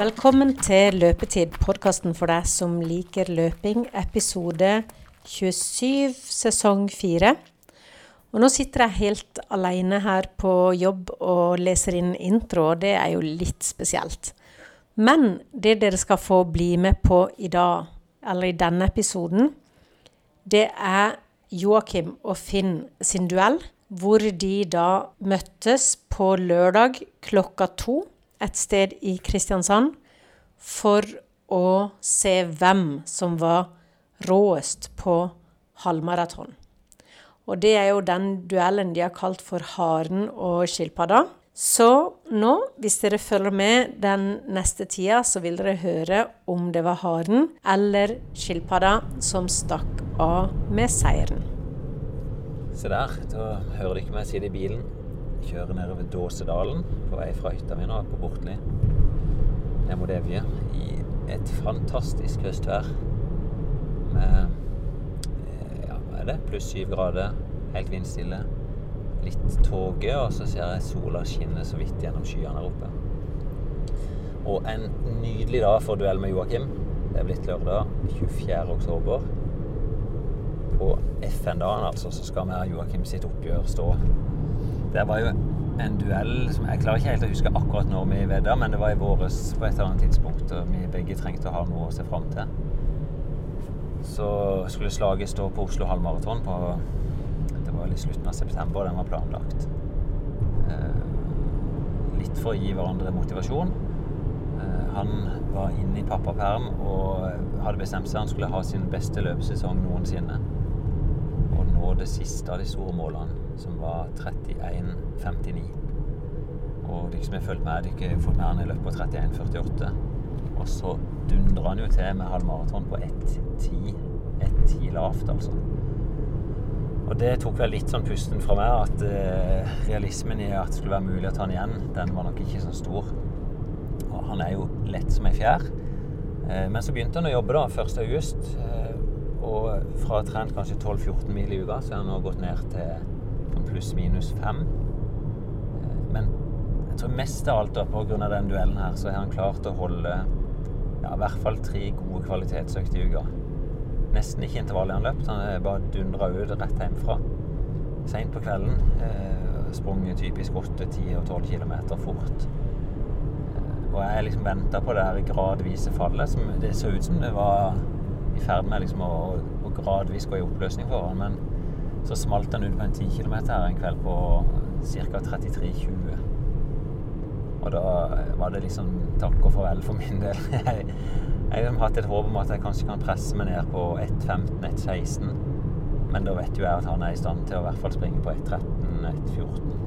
Velkommen til Løpetid, podkasten for deg som liker løping, episode 27, sesong 4. Og nå sitter jeg helt alene her på jobb og leser inn intro, og det er jo litt spesielt. Men det dere skal få bli med på i dag, eller i denne episoden, det er Joakim og Finn sin duell, hvor de da møttes på lørdag klokka to et sted i Kristiansand for å se hvem som var råest på halvmaraton. Og det er jo den duellen de har kalt for haren og skilpadda. Så nå, hvis dere følger med den neste tida, så vil dere høre om det var haren eller skilpadda som stakk av med seieren. Se der, da hører du ikke meg sitte i bilen. Jeg kjører nedover Dåsedalen på vei fra hytta mi nå, på Bortli. Ned mot Evje i et fantastisk høstvær. Med eh, ja, hva er det? Pluss syv grader, helt vindstille. Litt tåke, og så ser jeg sola skinne så vidt gjennom skyene her oppe. Og en nydelig dag for duell med Joakim. Det er blitt lørdag 24. oktober. På FN-dagen altså, så skal vi ha Joakim sitt oppgjør stå det var jo en duell som Jeg klarer ikke helt å huske akkurat når vi vedda, men det var i våres på et eller annet tidspunkt. Og vi begge trengte å ha noe å se fram til. Så skulle slaget stå på Oslo halvmaraton på Det var i slutten av september den var planlagt. Eh, litt for å gi hverandre motivasjon. Eh, han var inne i pappaperm og hadde bestemt seg han skulle ha sin beste løpesesong noensinne. Og nå det siste av de store målene som var 31,59. Og liksom jeg følte med, de har fått mer han i løpet av 31,48. Og så dundra han jo til med halvmaraton på 1,10 1,10 lavt, altså. Og det tok vel litt sånn pusten fra meg, at eh, realismen i at det skulle være mulig å ta han igjen, den var nok ikke så stor. Og han er jo lett som ei fjær. Eh, men så begynte han å jobbe da, 1. august. Uh, og fra å ha trent kanskje 12-14 mil i uka, så har han nå gått ned til pluss-minus fem. Eh, men jeg tror mest av alt da, pga. den duellen her, så har han klart å holde ja, i hvert fall tre gode kvalitetsøkter i uka. Nesten ikke intervall i han løpt. Han er bare dundra ut rett hjemmefra. Seint på kvelden. Eh, sprunget typisk 8, 10 og 12 km fort. Eh, og jeg liksom venta på det her gradvise fallet. Som det så ut som det var i ferd med liksom å, å gradvis gå i oppløsning for han, men så smalt den ut på en 10 km her en kveld på ca. 33,20. Og da var det liksom takk og farvel for min del. Jeg, jeg har hatt et håp om at jeg kanskje kan presse meg ned på 1,15-1,16. Men da vet jo jeg at han er i stand til å i hvert fall springe på 1,13-1,14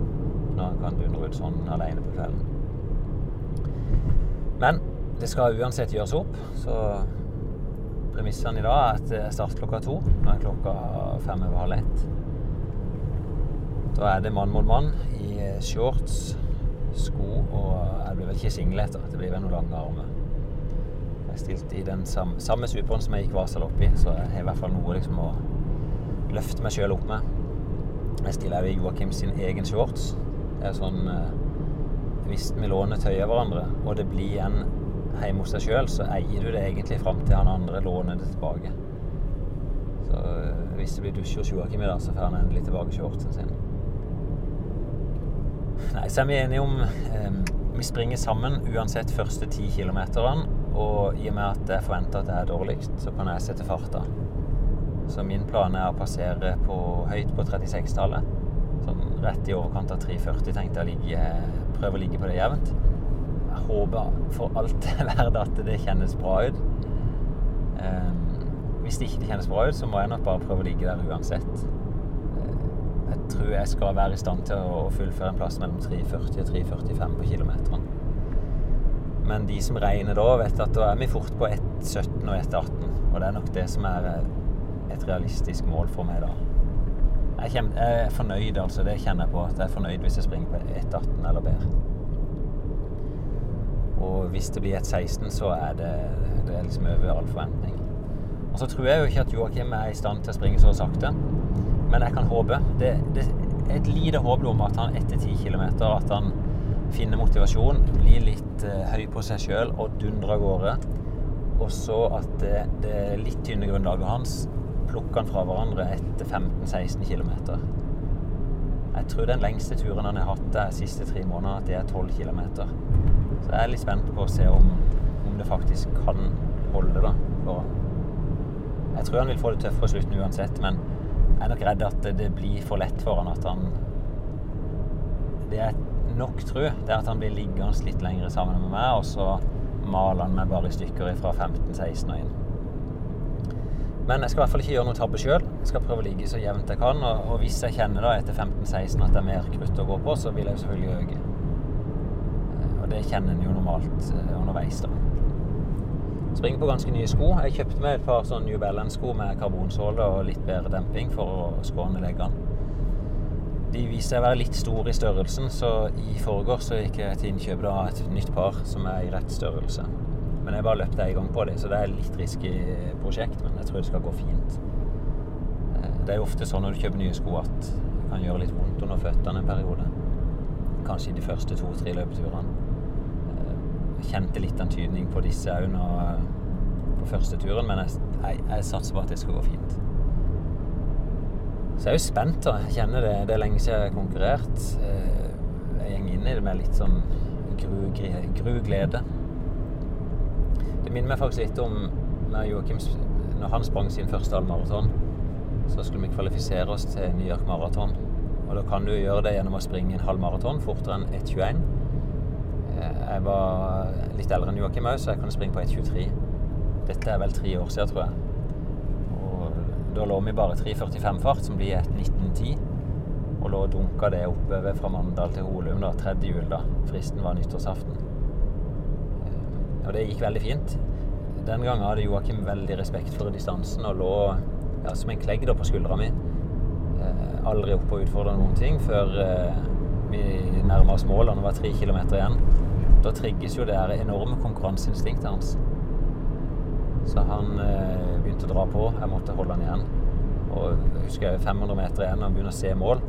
når han kan dundre ut sånn alene på kvelden. Men det skal uansett gjøres opp, så Premissene i dag er at jeg starter klokka to. Nå er klokka fem over halv ett. Da er det mann mot mann i shorts, sko og Jeg blir vel ikke singlet, da. Det blir vel noen lange armer. Jeg stilte i den samme, samme superen som jeg gikk Vasalopp i, så jeg har i hvert fall noe liksom å løfte meg sjøl opp med. Jeg stiller jo i Joakim sin egen shorts. Det er sånn eh, Hvis vi låner tøy av hverandre, og det blir en hjemme hos deg sjøl, så eier du det egentlig fram til han andre låner det tilbake. Så eh, hvis det blir dusj hos Joakim i dag, så får han endelig tilbake shortsen sin. Nei, så er vi enige om eh, Vi springer sammen uansett første ti kilometerne. Og i og med at jeg forventer at det er dårligst, så kan jeg sette farta. Så min plan er å passere på høyt på 36-tallet. Sånn rett i overkant av 3,40 tenkte jeg å prøve å ligge på det jevnt håper for alt i verden at det kjennes bra ut. Um, hvis det ikke kjennes bra ut, så må jeg nok bare prøve å ligge der uansett. Uh, jeg tror jeg skal være i stand til å fullføre en plass mellom 3,40 og 3,45 på kilometeren. Men de som regner da, vet at da er vi fort på 1,17 og 1,18. Og det er nok det som er eh, et realistisk mål for meg da. Jeg, er fornøyd, altså. Det kjenner jeg på. At jeg er fornøyd hvis jeg springer på 1,18 eller bedre. Og hvis det blir et 16, så er det, det er liksom over all forventning. Og så tror jeg jo ikke at Joakim er i stand til å springe så sakte, men jeg kan håpe. Det, det er et lite håp om at han etter 10 km at han finner motivasjon, blir litt uh, høy på seg sjøl og dundrer av gårde. Og så at det, det litt tynne grunnlaget hans plukker han fra hverandre etter 15-16 km. Jeg tror den lengste turen han har hatt de siste tre månedene, at det er 12 km. Så jeg er litt spent på å se om, om det faktisk kan holde da, for. Jeg tror han vil få det tøffere slutten uansett, men jeg er nok redd at det blir for lett for han at han Det jeg nok tror, det er at han blir liggende litt lenger sammen med meg, og så maler han meg bare i stykker fra 15-16 og inn. Men jeg skal i hvert fall ikke gjøre noe tabbe sjøl. Skal prøve å ligge så jevnt jeg kan. Og, og hvis jeg kjenner da etter 15-16 at det er mer krutt å gå på, så vil jeg jo selvfølgelig øke. Det kjenner en jo normalt eh, underveis, da. Springer på ganske nye sko. Jeg kjøpte meg et par sånn New Balance-sko med karbonsåle og litt bedre demping for å skåne leggene. De viser seg å være litt store i størrelsen, så i forgårs gikk jeg til innkjøp av et nytt par som er i rett størrelse. Men jeg bare løpte én gang på dem, så det er et litt risky prosjekt. Men jeg tror det skal gå fint. Eh, det er jo ofte sånn når du kjøper nye sko at det kan gjøre litt vondt under føttene en periode. Kanskje i de første to-tre løpeturene. Eh, kjente litt antydning på disse òg på første turen, men jeg, jeg, jeg, satser på at det skal gå fint. Så jeg er jo spent. da. Jeg kjenner det, det er lenge siden jeg har konkurrert. Eh, jeg går inn i det med litt sånn gru, gru glede. Det minner meg faktisk litt om når Joakim når han sprang sin første halvmaraton. Så skulle vi kvalifisere oss til New York Maraton. Og da kan du gjøre det gjennom å springe en halvmaraton fortere enn 1,21. Eh, jeg var litt eldre enn Joakim òg, så jeg kunne springe på 1,23. Dette er vel tre år siden, tror jeg. Og da lå vi bare 3,45-fart, som blir et 19,10. Og lå og dunka det oppover fra Mandal til Holum, da, tredje jul. da. Fristen var nyttårsaften. Og det gikk veldig fint. Den gangen hadde Joakim veldig respekt for distansen og lå ja, som en klegg på skuldra mi. Eh, aldri oppe og utfordra noen ting før eh, vi nærma oss mål og det var tre kilometer igjen. Da trigges jo det her enorme konkurranseinstinktet hans. Så han eh, begynte å dra på. Jeg måtte holde han igjen. Og jeg husker 500 meter igjen og han begynner å se mål.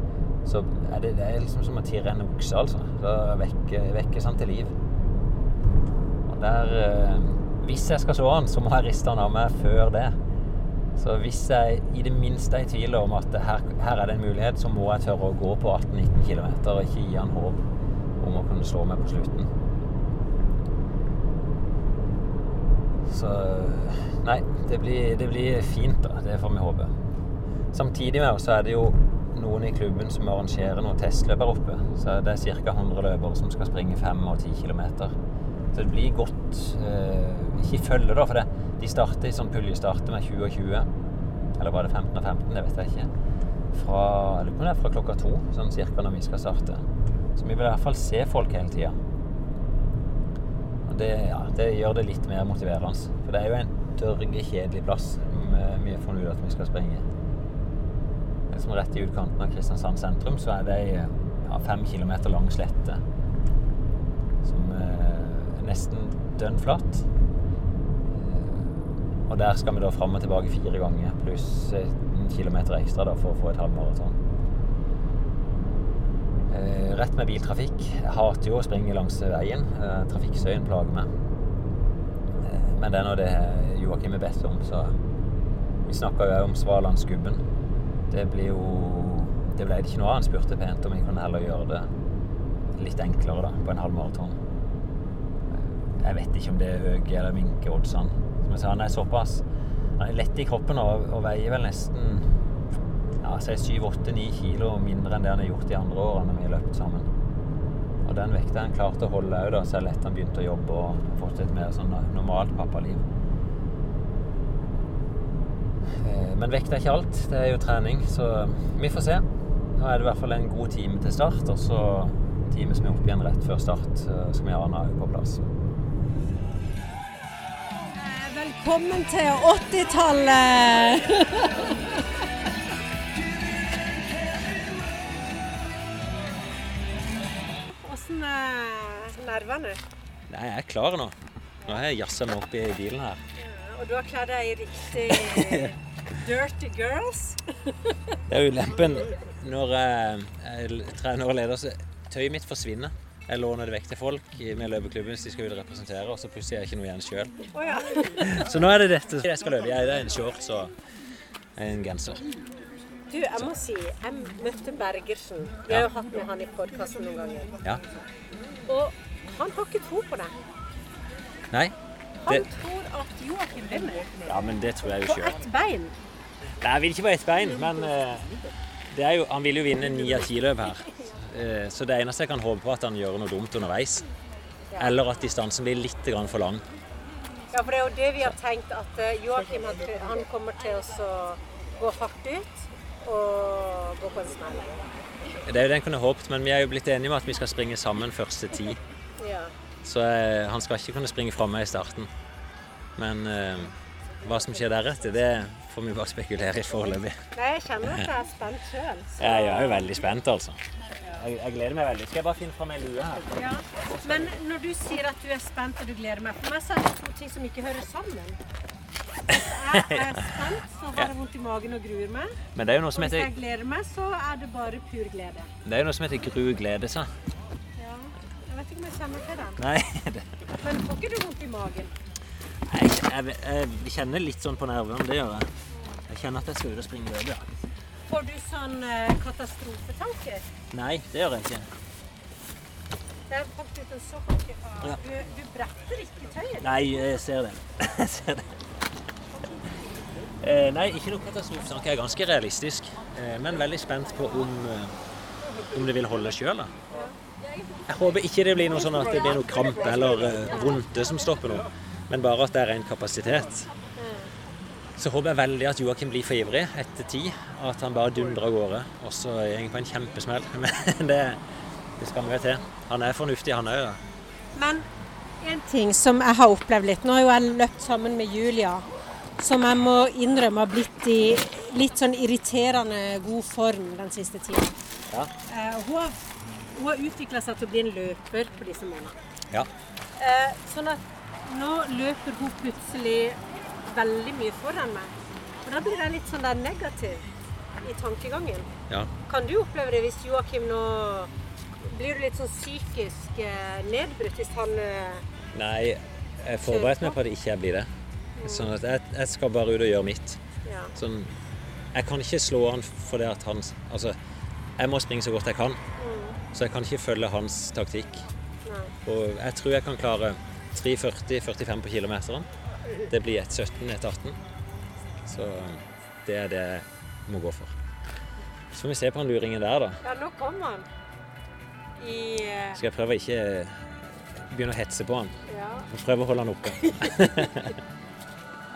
Så er det, det er liksom som å tirre en okse, altså. Da vekkes han til liv. Der eh, Hvis jeg skal se han, så må jeg riste han av meg før det. Så hvis jeg i det minste er i tvil om at her, her, er det en mulighet, så må jeg tørre å gå på 18-19 km og ikke gi han håp om å kunne slå meg på slutten. Så Nei, det blir, det blir fint, da. Det får vi håpe. Samtidig med så er det jo noen i klubben som arrangerer noen testløp her oppe. Så det er ca. 100 løpere som skal springe 5 og 10 km. Så det blir godt eh, Ikke følge, da, for det. De starter i sånn puljestarter med 20 og 20. Eller var det 15 og 15? Det vet jeg ikke. Fra, jeg lurer på det er fra klokka to, sånn cirka når vi skal starte. Så vi vil i hvert fall se folk hele tida. Og det, ja, det gjør det litt mer motiverende. For det er jo en dørge kjedelig plass har funnet ut at vi skal springe. Liksom rett i utkanten av Kristiansand sentrum så er det ei ja, fem kilometer lang slette som er nesten dønn flatt. Eh, og der skal vi da fram og tilbake fire ganger, pluss en kilometer ekstra da, for å få et halvmaraton. Eh, rett med biltrafikk. Jeg hater jo å springe langs veien. trafikksøyen trafikkstøyen plager meg. Men det er nå det Joakim er bedt om, så Vi snakka jo om Svalandsgubben. Det blir jo Det ble det ikke noe av. Han spurte pent om jeg kunne heller gjøre det litt enklere da, på en halvmaraton. Jeg vet ikke om det er høye eller minke oddsene. Som jeg sa, han er såpass Han er lett i kroppen og, og veier vel nesten ja, si 7-8-9 kilo mindre enn det han har gjort de andre årene vi har løpt sammen. Og den vekta han klarte å holde òg, selv etter han begynte å jobbe og fått et mer sånn normalt pappaliv. Eh, men vekt er ikke alt. Det er jo trening, så vi får se. Nå er det i hvert fall en god time til start, og så time som er opp igjen rett før start, skal vi ha Arna på plass. Velkommen til 80-tallet! nervene? Nei, jeg er klar nå. Nå har jeg jazza meg opp i bilen her. Ja, og du har kledd deg i riktig Dirty Girls? det er ulempen når jeg, jeg trener og leder, så tøyet mitt forsvinner. Jeg låner det vekk til folk med løpeklubben hvis de skal ut og representere, og så plutselig er jeg ikke noe igjen sjøl. Oh, ja. Så nå er det dette jeg skal løpe i. Det er en shorts og en genser. Du, jeg må si, jeg møtte Bergersen. Vi har jo hatt med han i podkasten noen ganger. Ja. Og han har ikke tro på det. Nei? Han Det, tror at Joakim vinner. ja, men det tror jeg jo På ett bein. Nei, jeg vil ikke på ett bein, men eh, det er jo, han vil jo vinne ni av ti løp her. Eh, Så det eneste jeg kan håpe på, er at han gjør noe dumt underveis. Eller at distansen blir litt grann for lang. Ja, for det er jo det vi har tenkt, at eh, Joakim han, han kommer til å gå hardt ut og gå på en smell. Det er jo det en kunne håpet, men vi er jo blitt enige om at vi skal springe sammen første ti. Ja. Så eh, han skal ikke kunne springe fra meg i starten. Men eh, hva som skjer deretter, det får vi bare spekulere i foreløpig. Nei, jeg kjenner at jeg er spent sjøl. Jeg er jo veldig spent, altså. Jeg, jeg gleder meg veldig. Skal jeg bare finne fram ei lue her? Ja. Men når du sier at du er spent og du gleder meg, for meg så er det to ting som ikke hører sammen. Hvis jeg er spent, så har jeg vondt i magen og gruer meg. Men det er jo noe Og hvis jeg gleder meg, så er det bare pur glede. det er jo noe som heter gru glede seg. Vet ikke om jeg kjenner til den. Nei, det, Men får ikke du vondt i magen? jeg, jeg, jeg kjenner litt sånn på nervene, det gjør jeg. Jeg kjenner at jeg skal ut og springe løp, ja. Får du sånn eh, katastrofetanker? Nei, det gjør jeg ikke. Det er faktisk en sokk av Ja. du, du bretter ikke tøyet. Nei, jeg ser det. Jeg ser det. Eh, nei, ikke noe katastrofetanke. Jeg er ganske realistisk. Eh, men veldig spent på om, eh, om det vil holde sjøl. Jeg håper ikke det blir noe sånn at det blir noe krampe eller vondt vondte som stopper noe, men bare at det er ren kapasitet. Så håper jeg veldig at Joakim blir for ivrig etter ti, at han bare dundrer av gårde. Og så går han på en kjempesmell. Men det, det skal mye til. Han er fornuftig, han òg. Men en ting som jeg har opplevd litt Nå har jeg løpt sammen med Julia, som jeg må innrømme har blitt i litt sånn irriterende god form den siste tida. Ja. Eh, hun har, hun har utvikla seg til å bli en løper på disse månedene. Ja. Eh, sånn at nå løper hun plutselig veldig mye foran meg. Og da blir jeg litt sånn der negativ i tankegangen. ja. Kan du oppleve det hvis Joakim nå Blir du litt sånn psykisk eh, nedbrutt hvis han eh, Nei, jeg forberedte meg på at jeg ikke blir det. Sånn at jeg, jeg skal bare ut og gjøre mitt. Ja. Sånn, jeg kan ikke slå han for det at han Altså, jeg må springe så godt jeg kan. Så jeg kan ikke følge hans taktikk. Nei. Og jeg tror jeg kan klare 3.40-45 på kilometeren. Det blir et 17, et 18. Så det er det jeg må gå for. Så får vi se på han luringen der, da. Ja, nå kommer han. I eh, Skal jeg prøve å ikke begynne å hetse på han. Ja. Prøve å holde han oppe.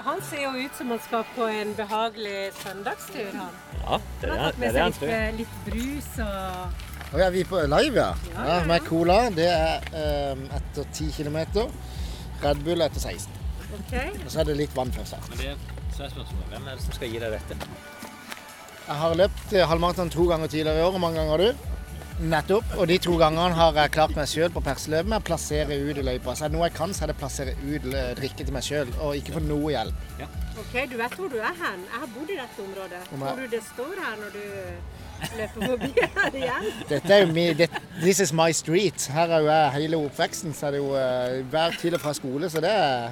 Han ser jo ut som han skal på en behagelig søndagstur, han. Ja, det Han er har det, tatt med er han seg litt, eh, litt brus og Og er vi på live, ja? Ja, ja, ja, ja. Med cola. Det er um, etter 10 km. Red Bull etter 16. OK. Og så er det litt vann først. her. Men det, så er spørsmålet, hvem er det som skal gi deg dette? Jeg har løpt eh, halvmaraton to ganger tidligere i år. Hvor mange ganger har du? Nettopp. Og de to gangene har jeg klart meg sjøl på perseløpet med å plassere ut i løypa. Så er det noe jeg kan, så er det å plassere ut eh, drikke til meg sjøl, og ikke få noe hjelp. Ok, Du vet hvor du er hen? Jeg har bodd i dette området. Om jeg- Tror du det står her når du løper forbi her igjen? Dette er jo mi, det, This is my street. Her er jo jeg hele oppveksten, så er det jo eh, hver til og fra skole, så det er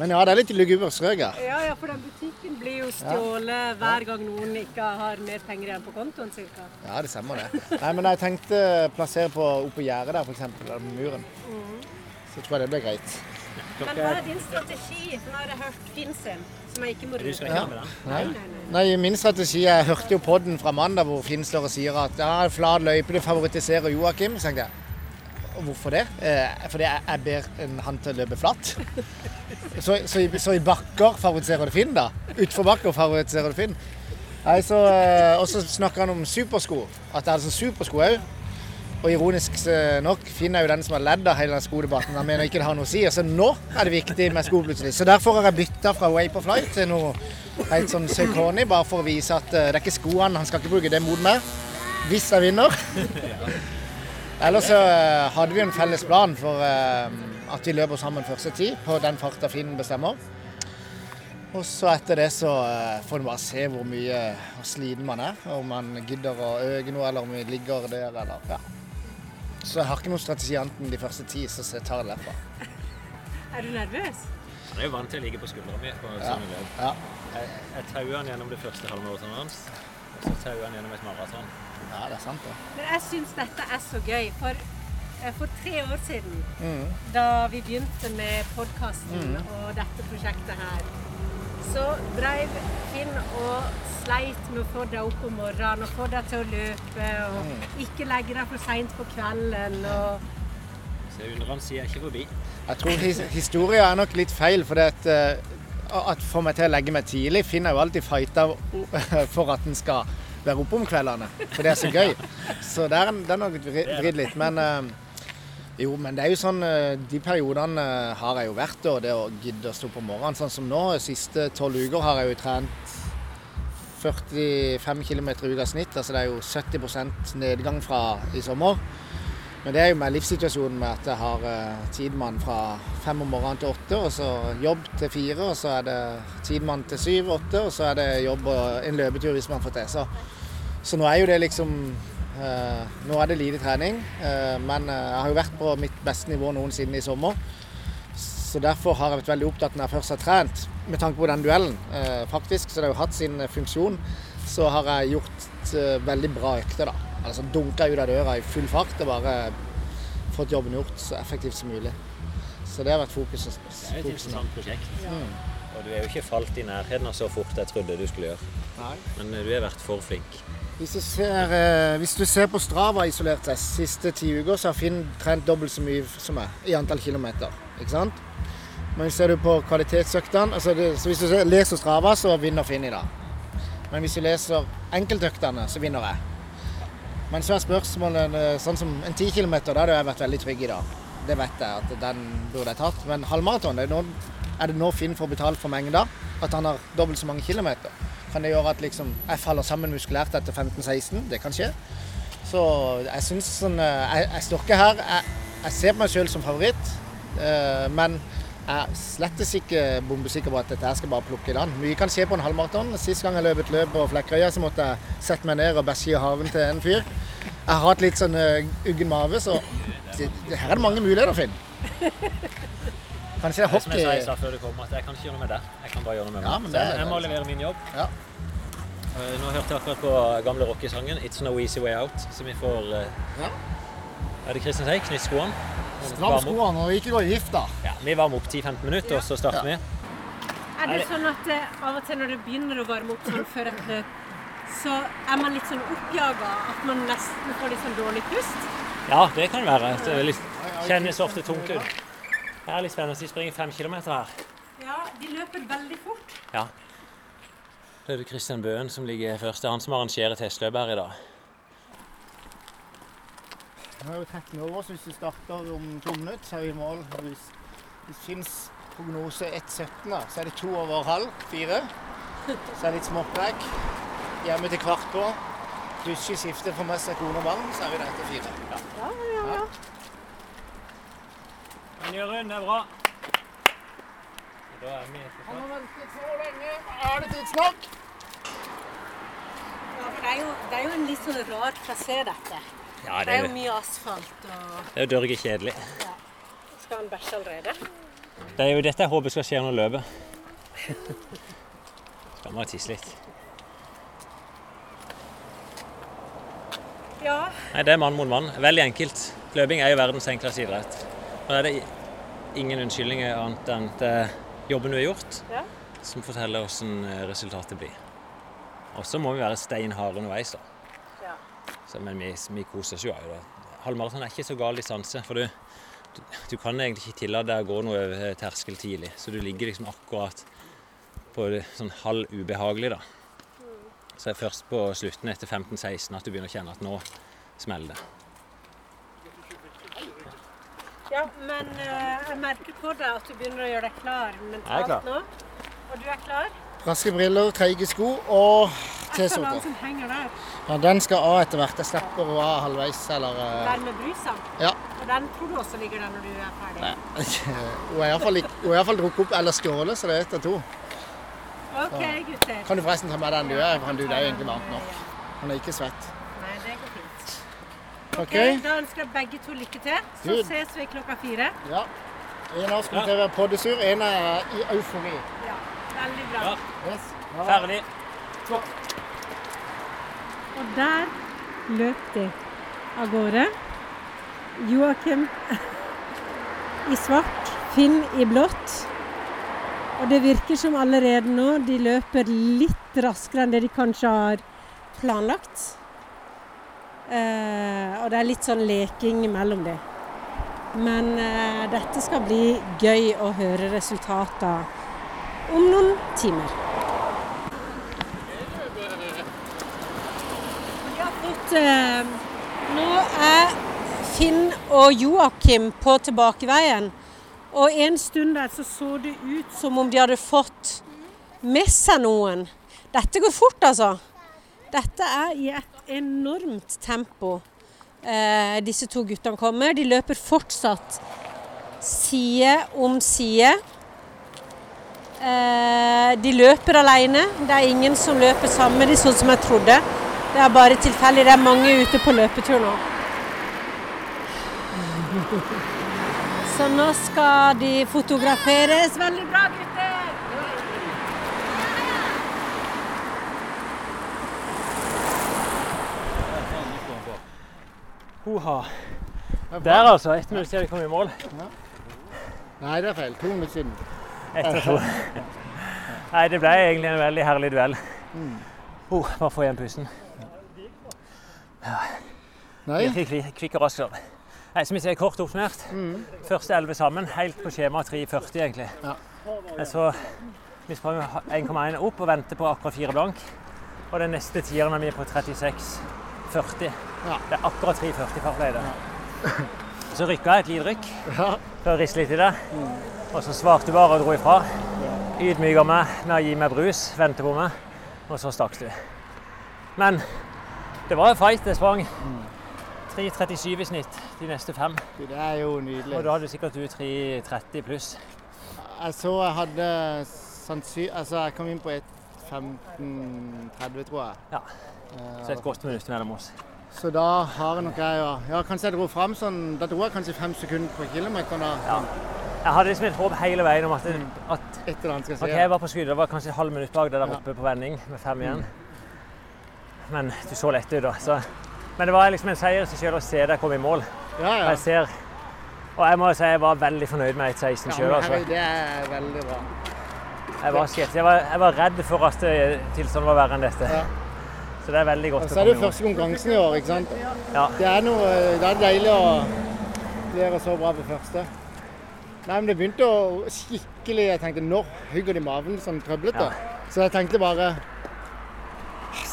Men ja, det er litt lugubert strøk her. Ja, ja, for den butikken blir jo stjålet hver gang noen ikke har mer penger igjen på kontoen, ca. Ja, det stemmer det. Nei, men jeg tenkte plassere på oppå gjerdet der, f.eks. eller på muren. Så tror jeg det blir greit. Men hva er din strategi? Nå har jeg hørt Finn sin, som jeg ikke må Du med den? Nei, nei, nei. Nei, Min strategi Jeg hørte jo podden fra mandag hvor Finn står og sier at ja, flat løype det favoriserer Joakim. Så tenkte jeg og hvorfor det? Eh, fordi jeg, jeg ber han til å løpe flatt. Så, så, så i bakker favoriserer det Finn, da? Utfor bakker favoriserer det Finn? Nei, så, eh, Og så snakker han om supersko. At jeg hadde sånn supersko òg. Og ironisk eh, nok, Finn er jo den som har ledd av hele den skodebatten. Han mener ikke det har noe å si. Så nå er det viktig med sko plutselig. Så derfor har jeg bytta fra Vaporfly til noe helt sånn Saucony, bare for å vise at eh, det er ikke skoene. Han skal ikke bruke det mot meg hvis jeg vinner. Ellers så eh, hadde vi en felles plan for eh, at vi løper sammen første tid på den farta Finn bestemmer. Og så etter det så eh, får en bare se hvor mye hvor sliten man er. Om man gidder å øke noe, eller om vi ligger der, eller ja. Så jeg har ikke noen strategi annet enn de første ti, så jeg tar det derfra. Er du nervøs? Han er jo vant til å ligge på skuldra mi på Ja. Ja. Jeg, jeg tauer han gjennom det første halvmaratonet hans, og så tauer han gjennom et maraton. Ja, det er sant, det. Men jeg syns dette er så gøy. For, eh, for tre år siden, Mm. da vi begynte med podkasten og dette prosjektet her, så dreiv Finn og sleit med å få deg opp om morgenen og få deg til å løpe og ikke legge deg for seint på kvelden. og Så under han sier jeg ikke forbi. Jeg tror his historien er nok litt feil, for det at, eh, at få meg til å legge meg tidlig, Finn jeg jo alltid fighta for at en skal være oppe om kveldene, for det er så gøy. Så det er, nok vri- vridd litt. Men eh, jo, men det er jo sånn eh, De periodene eh, har jeg jo vært og det å gidde å stå på morgenen. Sånn som nå, siste tolv uker har jeg jo trent 45 km i uka snitt. Altså det er jo 70% nedgang fra i sommer. Men det er jo med livssituasjonen med at jeg har tidmann tidemann fra fem om morgenen til åtte, og så jobb til fire, og så er det tidmann til syv, åtte, og så er det jobb og en løpetur hvis man får til. Så, så nå er jo det liksom eh, Nå er det lite trening, eh, men eh, jeg har jo vært på mitt beste nivå noensinne i sommer. Så derfor har jeg vært veldig opptatt når jeg først har trent, med tanke på den duellen. Eh, faktisk, så det har jo hatt sin eh, funksjon. Så har jeg gjort eh, veldig bra økter, da. Altså dunka ut av døra i full fart og bare fått jobben gjort så effektivt som mulig. Så det har vært fokuset. Det er et interessant prosjekt. Mm. Og du er jo ikke falt i nærheten av så fort jeg trodde du skulle gjøre. Nei. Men eh, du har vært for flink. Hvis du, ser, eh, hvis du ser på Strava isolert sett, siste ti uker, så har Finn trent dobbelt så mye som meg i antall kilometer. Ikke sant? Men ser du på kvalitetsøktene altså det, så Hvis du leser Strava, så vinner Finn i dag. Men hvis du leser enkeltøktene, så vinner jeg. Men så er spørsmålet eh, sånn som en 10 km, da hadde jeg vært veldig trygg i dag. Det vet jeg at den burde jeg tatt. Men halvmaraton, er, er det nå Finn får betalt for mengda? At han har dobbelt så mange kilometer? Kan det gjøre at liksom, jeg faller sammen muskulært etter 15-16? Det kan skje. Så jeg syns sånn eh, Jeg, jeg står ikke her. Jeg, jeg ser på meg sjøl som favoritt, eh, men er slettes ikke bombesikker på at dette skal bare plukke i land. Mye kan skje på en halvmaraton. Sist gang jeg løp et løp på Flekkerøya, så måtte jeg sette meg ned og bæsje i haven til en fyr. Jeg har hatt litt sånn eh, uggen mage, så her er det mange muligheter, Finn. Kanskje det er Det er som jeg sa, hockey før du kom, at jeg kan ikke gjøre noe med det. Jeg kan bare gjøre noe med meg. Ja, men det er jeg, må levere min jobb. Ja. Eh, Nå hørte jeg akkurat på gamle rockesangen 'It's No Easy Way Out', som vi får eh, Ja. Er det Kristian sier? Knytt skoene? Stram skoene og ikke gå i gift, da. Ja, vi varmer opp 10-15 minutter, og så starter vi. Er det sånn at det, av og til når det begynner å varme opp sånn før et løp, så er man litt sånn oppjaga at man nesten får litt sånn dårlig pust? Ja, det kan være. Det kjennes ofte tungt ut. Det er litt spennende. De springer fem kilometer her. Ja, de løper veldig fort. Ja. Det er det Kristian Bøen som ligger først. Det er han som arrangerer testløpet her i dag. Nå er jo 13 over, så hvis vi starter om to minutter, så er vi i mål. Hvis det fins prognose 1,17, da, så er det to over halv, fire. Så er det litt småpreik. Hjemme til kvart på. Dusje, skifte, få med seg kone og barn, så er vi der til fire. Ja, ja, ja. Men Jørund, det er bra. Da er vi Han har ventet så lenge. Er det tidsnok? ja for det er, jo, det er jo en litt sånn rar trasé, dette. Ja, Det det er er jo mye asfalt og det er jo dørge kjedelig. Skal han bæsje allerede? Det er jo dette jeg håper skal skje under løpet. Skal bare tisse litt. Ja. Nei, det er mann mot mann. Veldig enkelt. Løping er jo verdens enkleste idrett. Og er det ingen unnskyldninger annet enn at eh, jobben du har gjort, Ja. som forteller hvordan eh, resultatet blir. Og så må vi være steinharde underveis, da. ja. Så, men vi, vi koser oss jo. det. Halvmaraton er ikke så gal distanse. For du, du, kan egentlig ikke tillate deg å gå noe over terskel tidlig. Så du ligger liksom akkurat på det sånn halv ubehagelig, da. Så det er først på slutten etter 15-16 at du begynner å kjenne at nå smeller det. Ja, men uh, jeg merker på deg at du begynner å gjøre deg klar Jeg er mentalt klar. nå. Og du er klar? Raske briller, treige sko og T-skjorte. Ja, den skal av etter hvert. Jeg slipper å av halvveis, eller uh... Der med brysa Ja. Den tror du også ligger der når du er ferdig? Nei. Hun har iallfall drukket opp eller skålet, så det er ett av to. OK, gutter. Kan du forresten ta med den du er? Han du, det er jo egentlig varmt nok. Han er ikke svett. Nei, det går fint. OK? Da ønsker jeg begge to lykke til. Så Good. ses vi klokka fire. Ja. En av oss kommer til å være poddesur, en er i eufori. Ja, veldig bra. Ja. Yes. Ja. Ferdig. Og der løp de av gårde. Joakim i svart, Finn i blått. Og det virker som allerede nå de løper litt raskere enn det de kanskje har planlagt. Eh, og det er litt sånn leking mellom dem. Men eh, dette skal bli gøy å høre resultatet om noen timer. Vi har fått eh, Nå er Finn og Joakim på tilbakeveien. Og en stund der så så det ut som om de hadde fått med seg noen. Dette går fort, altså. Dette er i et enormt tempo eh, disse to guttene kommer. De løper fortsatt side om side. Eh, de løper alene. Det er ingen som løper sammen med dem, sånn som jeg trodde. Det er bare tilfeldig. Det er mange ute på løpetur nå. Så nå skal de fotograferes. Veldig bra, gutter! Hoha. Der altså. Ett minutt siden vi kom i mål. Nei, det er feil. To minutter siden. Etter to. Nei, det ble egentlig en veldig herlig duell. Oh, bare få igjen pusten. Nei. Virkelig kvi- kvikk og rask. Nei, som vi ser kort oppsummert. Første elleve sammen, helt på skjema 3,40 egentlig. Ja. Så vi sprang 1,1 opp og venter på akkurat fire blank. Og den neste tieren er vi på 36,40. Ja. Det er akkurat 3,40 fart ble det. Så rykka jeg et lite rykk Ja. for å riste litt i det. Og så svarte du bare og dro ifra. Ydmyka meg med å gi meg brus, vente på meg, og så stakk du. Men det var en fight. Jeg sprang 3.37 i snitt de neste fem. Det er jo nydelig. Og da hadde sikkert du 3.30 pluss. Jeg så jeg hadde sannsynlig Altså, jeg kom inn på 1.15,30, tror jeg. Ja. Eh, Så et godt minutt mellom oss. Så da har jeg nok jeg ja, ja, kanskje jeg dro fram sånn Da dro jeg kanskje fem sekunder på kilometer da. Ja. Jeg hadde liksom et håp hele veien om at, at Et eller annet skal OK, si. jeg var på skudd. Det var kanskje et halvt minutt bak det der oppe på vending med fem igjen. Men du så lett ut, da. Så. Men det var liksom en seier i seg selv å se deg komme i mål. Ja, ja. jeg ser Og jeg må si jeg var veldig fornøyd med 1.16 ja sjøl. Ja, Altså. det er veldig bra. Jeg var. Jeg var, jeg var redd for at eh, tilstanden var verre enn dette. Ja. Så det er veldig godt Og så er det jo første konkurransen i år, ikke sant. Ja. Det er noe Det er deilig å gjøre så bra på første. Nei, men det begynte å skikkelig Jeg tenkte når hugger de maven sånn trøblete. Ja. Så jeg tenkte bare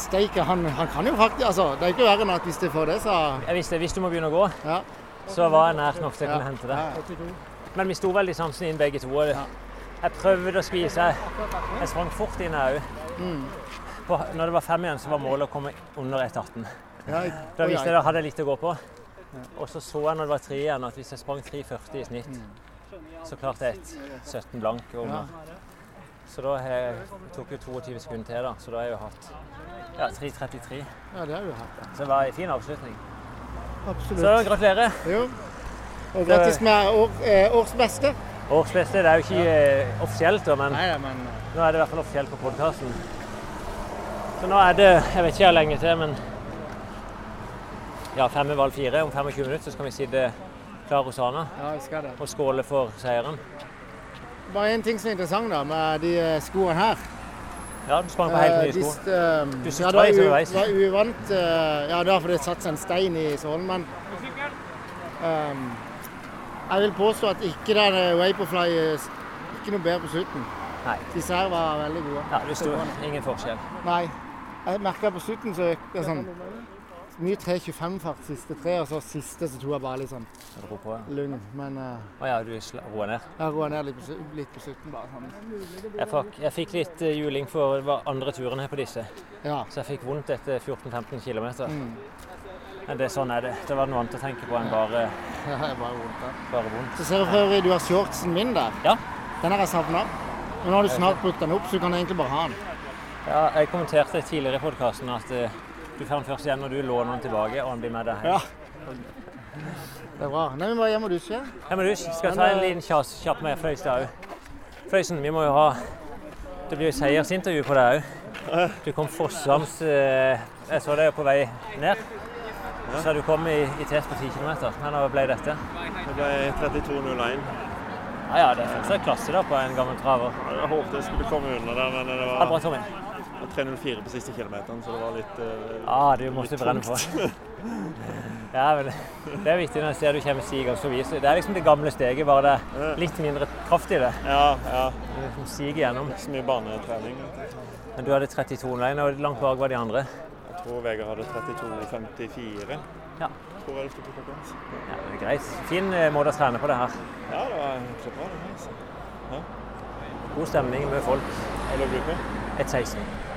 Steike, han, han kan jo faktisk Altså, det er ikke verre enn at hvis du får det, så Jeg visste hvis du må begynne å gå, Ja. så var jeg nært nok til å kunne hente det. Men vi sto veldig sansen inn begge to. og Jeg prøvde å skvise. Jeg, jeg sprang fort inn òg. Mm. Når det var fem igjen, så var målet å komme under 1,18. ja. Da visste at jeg hadde jeg litt å gå på. Og så så jeg når det var tre igjen, at hvis jeg sprang 3,40 i snitt, så klarte jeg et 17 blank Mm. Under. Så da har jeg, tok jo 22 sekunder til, da. Så da har jeg jo hatt ja, 3,33. Ja, det har du hatt. Så det var en fin avslutning. Absolutt. Så gratulerer. Jo. Og grattis med år, eh, årsbeste. Årsbeste det er jo ikke ja. offisielt, da, men Nei, men eh, nå er det i hvert fall offisielt på podkasten. Så nå er det Jeg vet ikke hvor lenge til, men ja, fem i valg fire. Om 25 minutter så skal vi sitte klar hos Ana ja, vi skal det. og skåle for seieren. Bare en ting som er interessant da, med de eh, skoene her. Ja, du sprang på helt Eh, nye sko. du sykla ja, det var, strøys u, var uvant. eh, ja, det var fordi det satt seg en stein i sålen, men um, jeg vil påstå at ikke den Vaporfly eh, ikke noe bedre på slutten. Nei. Disse her var veldig gode. Ja, det sto ingen forskjell. Nei, jeg merket på slutten så økte det sånn mye 3.25-fart siste tre, og så siste så tok jeg bare litt sånn dro på. lugn. Men Å ja, du roa ned. jeg roa ned litt på, litt på slutten bare. Sånn. Jeg fikk, jeg fikk litt uh, juling for det var andre turen her på disse, Ja. så jeg fikk vondt etter 14-15 km. Mm. Men det, sånn er det. Det var noe annet å tenke på enn bare, ja, bare vondt, ja. bare vondt. Så ser jeg for øvrig du har shortsen min der. Ja. Den har jeg savna. Men nå har du snart brukt den opp, så du kan egentlig bare ha den. Ja, jeg kommenterte tidligere i podkasten at eh, du får den først igjen når du låner den tilbake og den blir med deg hjem. Ja. Det er bra. Nei, Vi må hjem og dusje. Ja, og dusje. skal ta en liten kjass, kjapp med da, òg. Fløysen, vi må jo ha Det blir jo seiersintervju på deg òg. Du kom fossams eh, Jeg så deg på vei ned. Så du kom i, i test på 10 km. Men ble dette? Det ble 32,01. Ja, ja, det er fortsatt klasse da på en gammel traver. Jeg håpet jeg skulle komme under der, men det det bra, Tommy. 3,04 på siste kilometeren, så det var litt eh, Ja, du måtte litt brenne på. Ja, men Det er viktig når jeg ser du kommer siger, så Det er liksom det gamle steget, bare det er litt mindre kraft i det. Ja, ja. Du liksom siger gjennom. Så mye banetrening. Men du hadde 32 veien, og langt bak var de andre. Jeg tror Vegard hadde 32,54. Ja. Tror jeg det på klokka. Ja, det er greit. Fin eh, måte å trene på det her. Ja, det var kjempebra. det, Altså. God stemning med folk. Hva lå du på? 1,16.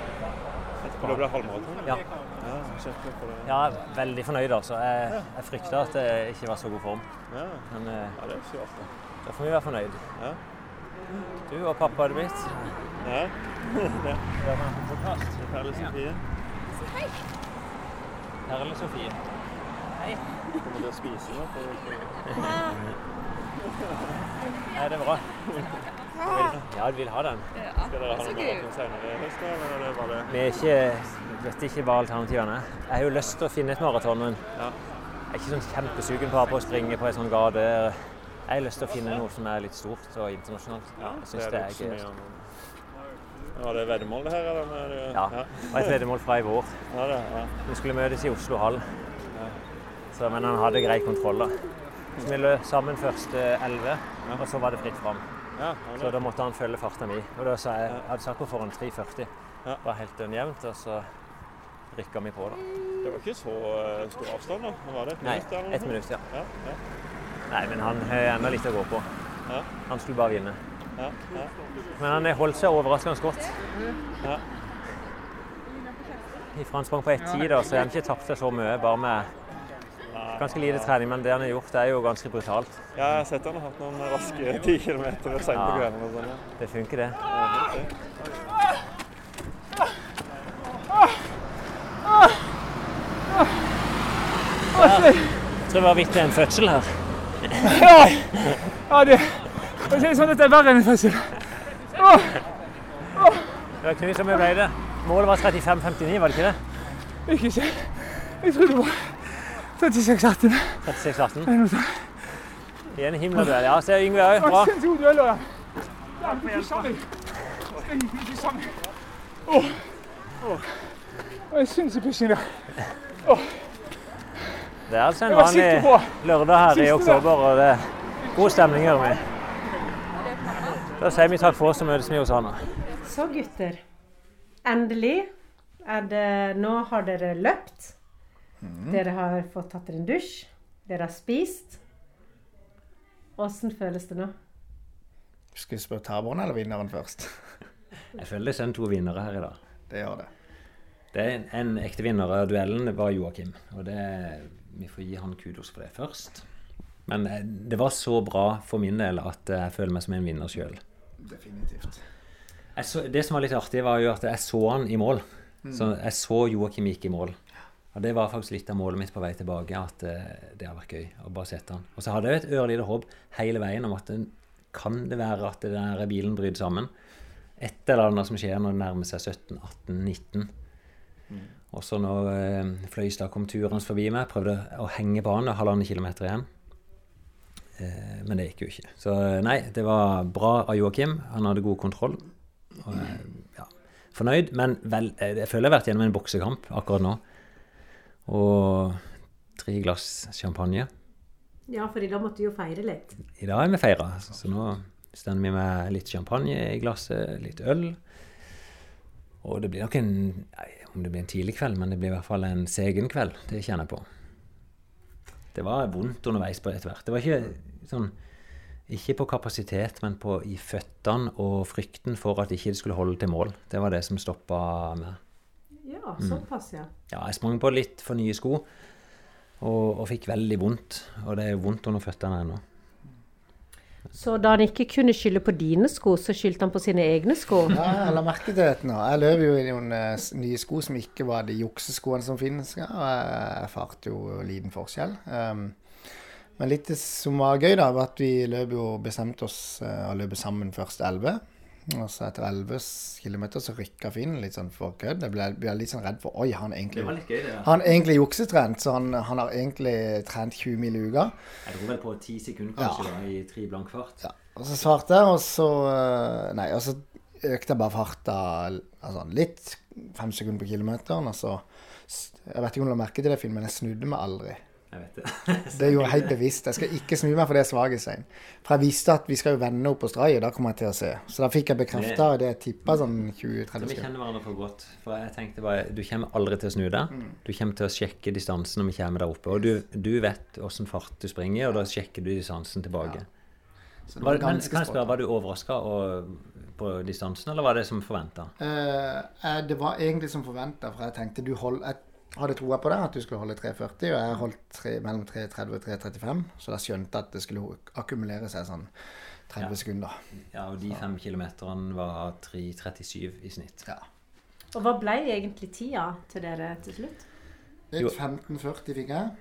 Ble det halvmaraton? Ja. ja kjempe på det. Ja, veldig fornøyd, altså. Jeg, jeg frykta at jeg ikke var så god form. Ja, Men eh, ja det er så artig. da får vi være fornøyd. Ja. Du og pappa hadde blitt. Ja. Det Sofie. en podcast. Perle Sofie. Perle Sofie. Kommer til å spise nå? Det Er bra? Ja, du vil ha den. Skal dere ha noen maraton senere i høst, eller er det bare Vi er ikke, vet ikke hva alternativene er. Jeg har jo lyst til å finne et maraton, men Ja. jeg er ikke sånn kjempesugen på, på å springe på en sånn gate. Jeg har lyst til å finne noe som er litt stort og internasjonalt. Ja, Jeg synes det er ikke så gøy. Var det veddemål det her, eller? Ja. ja. Det var et veddemål fra i vår. Ja, det, ja. Vi skulle møtes i Oslo hall. Så, men han hadde grei kontroll. da. Så vi løp sammen første 11, og så var det fritt fram. Ja, Så da måtte han følge farta mi. Og da sa jeg, jeg hadde satt på foran 3,40. Ja. Var helt jevnt, og så rykka vi på, da. det var ikke så eh, stor avstand, da? Var det et Nei, minutt? Nei, ett minutt, ja. Ja, ja, Nei, men han har ennå litt å gå på. Ja. Han skulle bare vinne. ja, ja. Men han holdt seg overraskende godt. Ja. Ifra han sprang på 1,10, da, så har han ikke tapt seg så mye, bare med ganske lite trening. Men det han har gjort, er jo ganske brutalt. ja, jeg har sett han har hatt noen raske 10 kilometer seint på kvelden. og sånn. ja. Det funker, det. Ja. Jeg tror det var vidt en fødsel her. Ja, ja det, for sånn at det er verre enn en fødsel. Det var knust som ble det. Målet var 35,59, var det ikke det? Ikke. Jeg trodde det var 36-18. 36,18. Eller noe sånt. I en himmelduell. Ja, ser Yngve òg. Bra. Åh. Åh. Det var en sinnssyk pushing der. Det er altså en Jeg vanlig lørdag her i oktober, og det er god stemning, her. vi. Da sier vi takk for oss og møtes vi hos Anna. Så gutter, endelig er det Nå har dere løpt. Dere har fått tatt dere en dusj. Dere har spist. Åssen føles det nå? Skal vi spørre taperen eller vinneren først? Jeg føler det er to vinnere her i dag. Det gjør det. Det er en, en ekte vinner av duellen var Joakim, og det, vi får gi han kudos for det først. Men eh, det var så bra for min del at jeg føler meg som en vinner sjøl. Definitivt. Det som var litt artig, var jo at jeg så han i mål. Så jeg så Joakim gikk i mål. Og det var faktisk litt av målet mitt på vei tilbake, at eh, det har vært gøy å bare sette han. Og så hadde jeg et ørlite håp hele veien om at den, kan det være at den der bilen bryter sammen. Et eller annet som skjer når det nærmer seg 17, 18, 19. Og så når eh, Fløystad kom turende forbi meg, prøvde å henge på han, det er halvannen kilometer igjen. Eh, men det gikk jo ikke. Så eh, nei, det var bra av Joakim. Han hadde god kontroll. Og, eh, ja, fornøyd, men vel, jeg føler jeg har vært gjennom en boksekamp akkurat nå. Og tre glass champagne. Ja, fordi da måtte vi jo feire litt. I dag er vi feira, så nå stender vi med litt champagne i glasset, litt øl. Og det blir nok en nei, Om det blir en tidlig kveld, men det blir i hvert fall en segen kveld. Det kjenner jeg på. Det var vondt underveis på etter hvert. Det var ikke sånn Ikke på kapasitet, men på i føttene og frykten for at ikke det skulle holde til mål. Det var det som stoppa meg. Ja, såpass, ja. Ja, jeg sprang på litt for nye sko og, og fikk veldig vondt. Og det er vondt under føttene ennå. Så da han ikke kunne skylde på dine sko, så skyldte han på sine egne sko? Ja, jeg la merke til dette nå. Jeg løp jo i noen eh, nye sko som ikke var de jukseskoene som finnes. Ja, og jeg erfarte jo liten forskjell. Um, men litt som var gøy, da, var at vi løp jo bestemte oss eh, å løpe sammen først 11. Og så etter 11 km så rykka Finn litt sånn for kødd. Jeg ble, ble litt sånn redd for Oi, han egentlig, gøy, det. han egentlig juksetrent? Så han, han har egentlig trent 20 mil i uka. Jeg dro vel på ti sekunder kanskje da, i tre blank fart. Ja, og så svarte jeg, og så eh, Nei, og så økte jeg bare farta altså, litt. Fem sekunder på kilometeren. Og så Jeg vet ikke om du la merke til det, Finn, men jeg snudde meg aldri. Jeg vet det. Det er jo helt bevisst. Jeg skal ikke snu meg for det svaghetstegn. For jeg visste at vi skal jo vende opp på Stray, og da kommer jeg til å se. Så da fikk jeg bekrefta det jeg tippa sånn 20-30 Så vi sekunder. kjenner hverandre for godt. For jeg tenkte bare, Du kommer aldri til å snu deg. Du kommer til å sjekke distansen når vi kommer der oppe. Og du, du vet åssen fart du springer, og da sjekker du distansen tilbake. Det Var, men kan jeg spørre. Var du overraska på distansen, eller var det som forventa? Eh, det var egentlig som forventa, for jeg tenkte du hold, Jeg hadde troa på det, at du skulle holde 3,40, og jeg holdt 3, mellom 3,30 og 3,35. Så da skjønte at det skulle akkumulere seg sånn 30 Ja. sekunder. Ja, og de fem kilometerne var 3.37 i snitt. Ja. Og hva ble egentlig tida til dere til slutt? et 15,40 fikk jeg,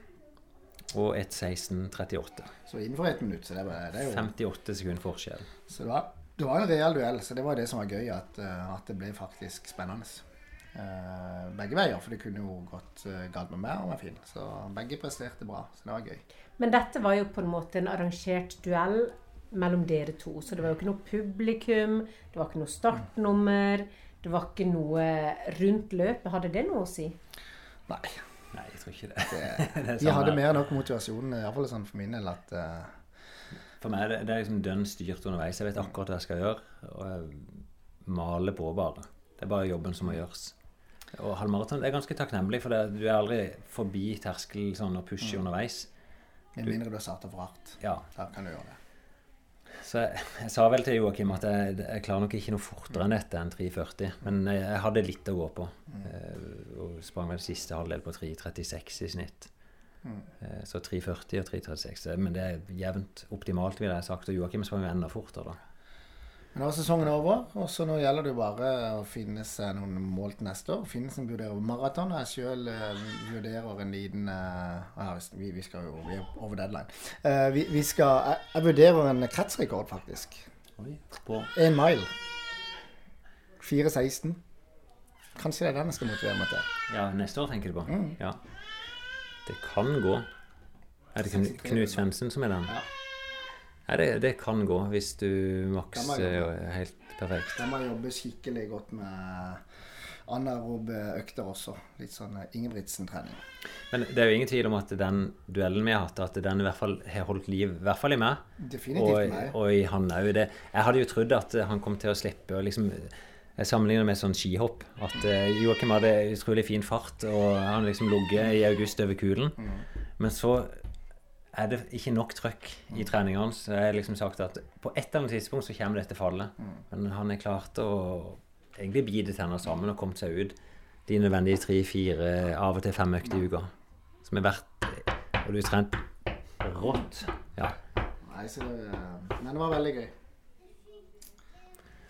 Og 1.16,38. så innenfor ett minutt. Så det, var, det er jo 58 sekunder forskjell. Så det var, det var en real duell, så det var det som var gøy, at, eh, at det ble faktisk spennende. Eh, begge veier, for det kunne jo gått uh, galt med meg og med Finn. Så begge presterte bra, så det var gøy. Men dette var jo på en måte en arrangert duell mellom dere to. Så det var jo ikke noe publikum, det var ikke noe startnummer, det var ikke noe rundt løpet. Hadde det noe å si? Nei. Nei, jeg tror ikke det. Det, det de hadde mer enn nok motivasjon, iallfall sånn for min del, at uh... For meg det, det er liksom dønn styrt underveis. Jeg vet akkurat hva jeg skal gjøre. Og jeg maler på bare. Det er bare jobben som må gjøres. Og halvmaraton er ganske takknemlig, for det, du er aldri forbi terskel sånn og pushe underveis. med mindre du har starta for hardt. Ja, Da kan du gjøre det. Så jeg, jeg sa vel til Joakim at jeg, jeg klarer nok ikke noe fortere enn dette enn 3,40. Men jeg, jeg hadde litt å gå på. Eh, og sprang vel siste halvdel på 3,36 i snitt. Eh, så 3,40 og 3,36. eh, Men det er jevnt optimalt, ville jeg sagt. Og Joakim sprang enda fortere, da. Men nå er sesongen over, og så nå gjelder det jo bare å finne seg noen mål til neste år. Finnesen vurderer maraton, jeg sjøl vurderer en liten uh, ja, vi, vi skal jo vi er over deadline. Uh, vi, vi skal, jeg, jeg vurderer en kretsrekord, faktisk. Oi, på Én mile. 4,16. Kanskje det er den jeg skal motivere meg til. Ja, neste år tenker du på? Mm. Ja. Det kan gå. Er det Knut Svendsen som er den? Ja. Nei, det, det kan gå, hvis du makser helt perfekt. Da må jeg jobbe skikkelig godt med anaerobe økter også. Litt sånn eh, Ingebrigtsen-trening. Men det er jo ingen tvil om at den duellen vi har hatt, at den i hvert fall har holdt liv, i hvert fall i meg. Definitivt Og, meg. og i han òg. Jeg hadde jo trodd at han kom til å slippe å liksom Jeg sammenligner med sånn skihopp. At Joakim hadde utrolig fin fart, og han liksom ligget i august over kulen. Men så er det ikke nok trøkk i treningene hans. Jeg har liksom sagt at på et eller annet tidspunkt så kommer dette fallet. Men han har klart å egentlig bite tenner sammen og kommet seg ut de nødvendige tre-fire, av og til fem økter i uka. Som er verdt Og du har trent rått. Ja. Nei, så det, men det var veldig gøy.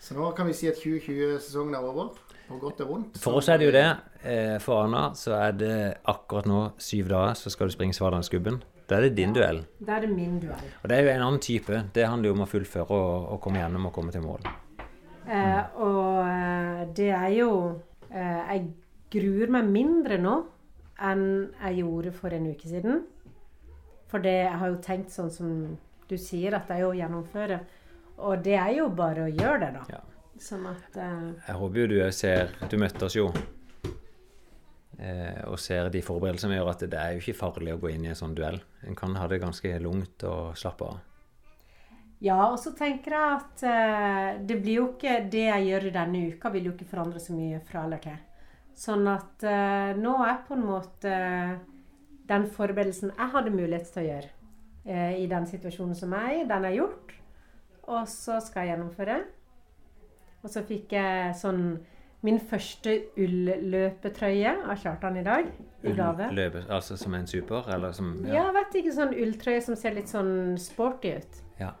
Så nå kan vi si at 2020-sesongen er over. På godt og vondt. For oss er det jo det. Eh, For Arna så er det akkurat nå syv dager, så skal du springe Svardalsgubben. Da er det din duell. Da er det min duell. Og det er jo en annen type. Det handler jo om å fullføre og, og komme gjennom og komme til mål. Eh, og eh, det er jo eh, Jeg gruer meg mindre nå enn jeg gjorde for en uke siden. For det, jeg har jo tenkt sånn som du sier, at det er jo gjennomføre. Og det er jo bare å gjøre det, da. Ja. Sånn at eh, Jeg håper jo du òg ser Du møtte oss jo. Eh, og ser de forberedelsene vi gjør, at det er jo ikke farlig å gå inn i en sånn duell. En kan ha det ganske lungt og slappe av. Ja, og så tenker jeg at eh, det blir jo ikke Det jeg gjør denne uka, vil jo ikke forandre så mye fra eller til. Sånn at eh, nå er på en måte den forberedelsen jeg hadde mulighet til å gjøre i den situasjonen som jeg er i, den er gjort. Og så skal jeg gjennomføre. Og så fikk jeg sånn min første ulløpetrøye av Kjartan i dag i gave. Løpe, altså som en super, eller som Ja, vet ikke, sånn ulltrøye som ser litt sånn sporty ut. Ja.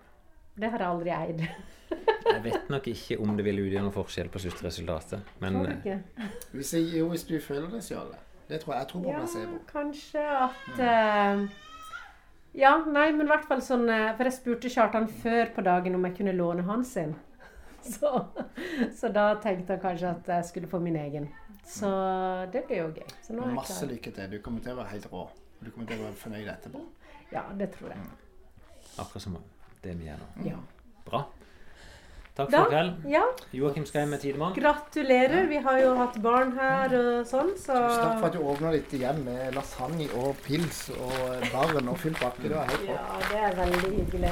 Det har jeg aldri eid. Jeg vet nok ikke om det vil utgjøre noen forskjell på sluttresultatet. Men du eh? Hvis, jeg, jo, hvis du føler det sjøl. Det tror jeg. Jeg tror på Ja, placebo. kanskje at eh, Ja, nei, men i hvert fall sånn eh, For jeg spurte Kjartan før på dagen om jeg kunne låne hans sin. Så, så da tenkte han kanskje at jeg skulle få min egen. Så det blir jo gøy. Så nå er jeg Masse klar. lykke til. Du kommer til å være helt rå. Du kommer til å være fornøyd etterpå. Ja, det tror jeg. akkurat som det vi gjør nå. Ja. Bra. Takk for i kveld. ja, Joakim hjem med Tidemann. gratulerer. Vi har jo hatt barn her og sånn, så Tusen takk for at du åpna ditt hjem med lasagne og pils og barn og full pakke. Det var helt bra. Ja, det er veldig hyggelig.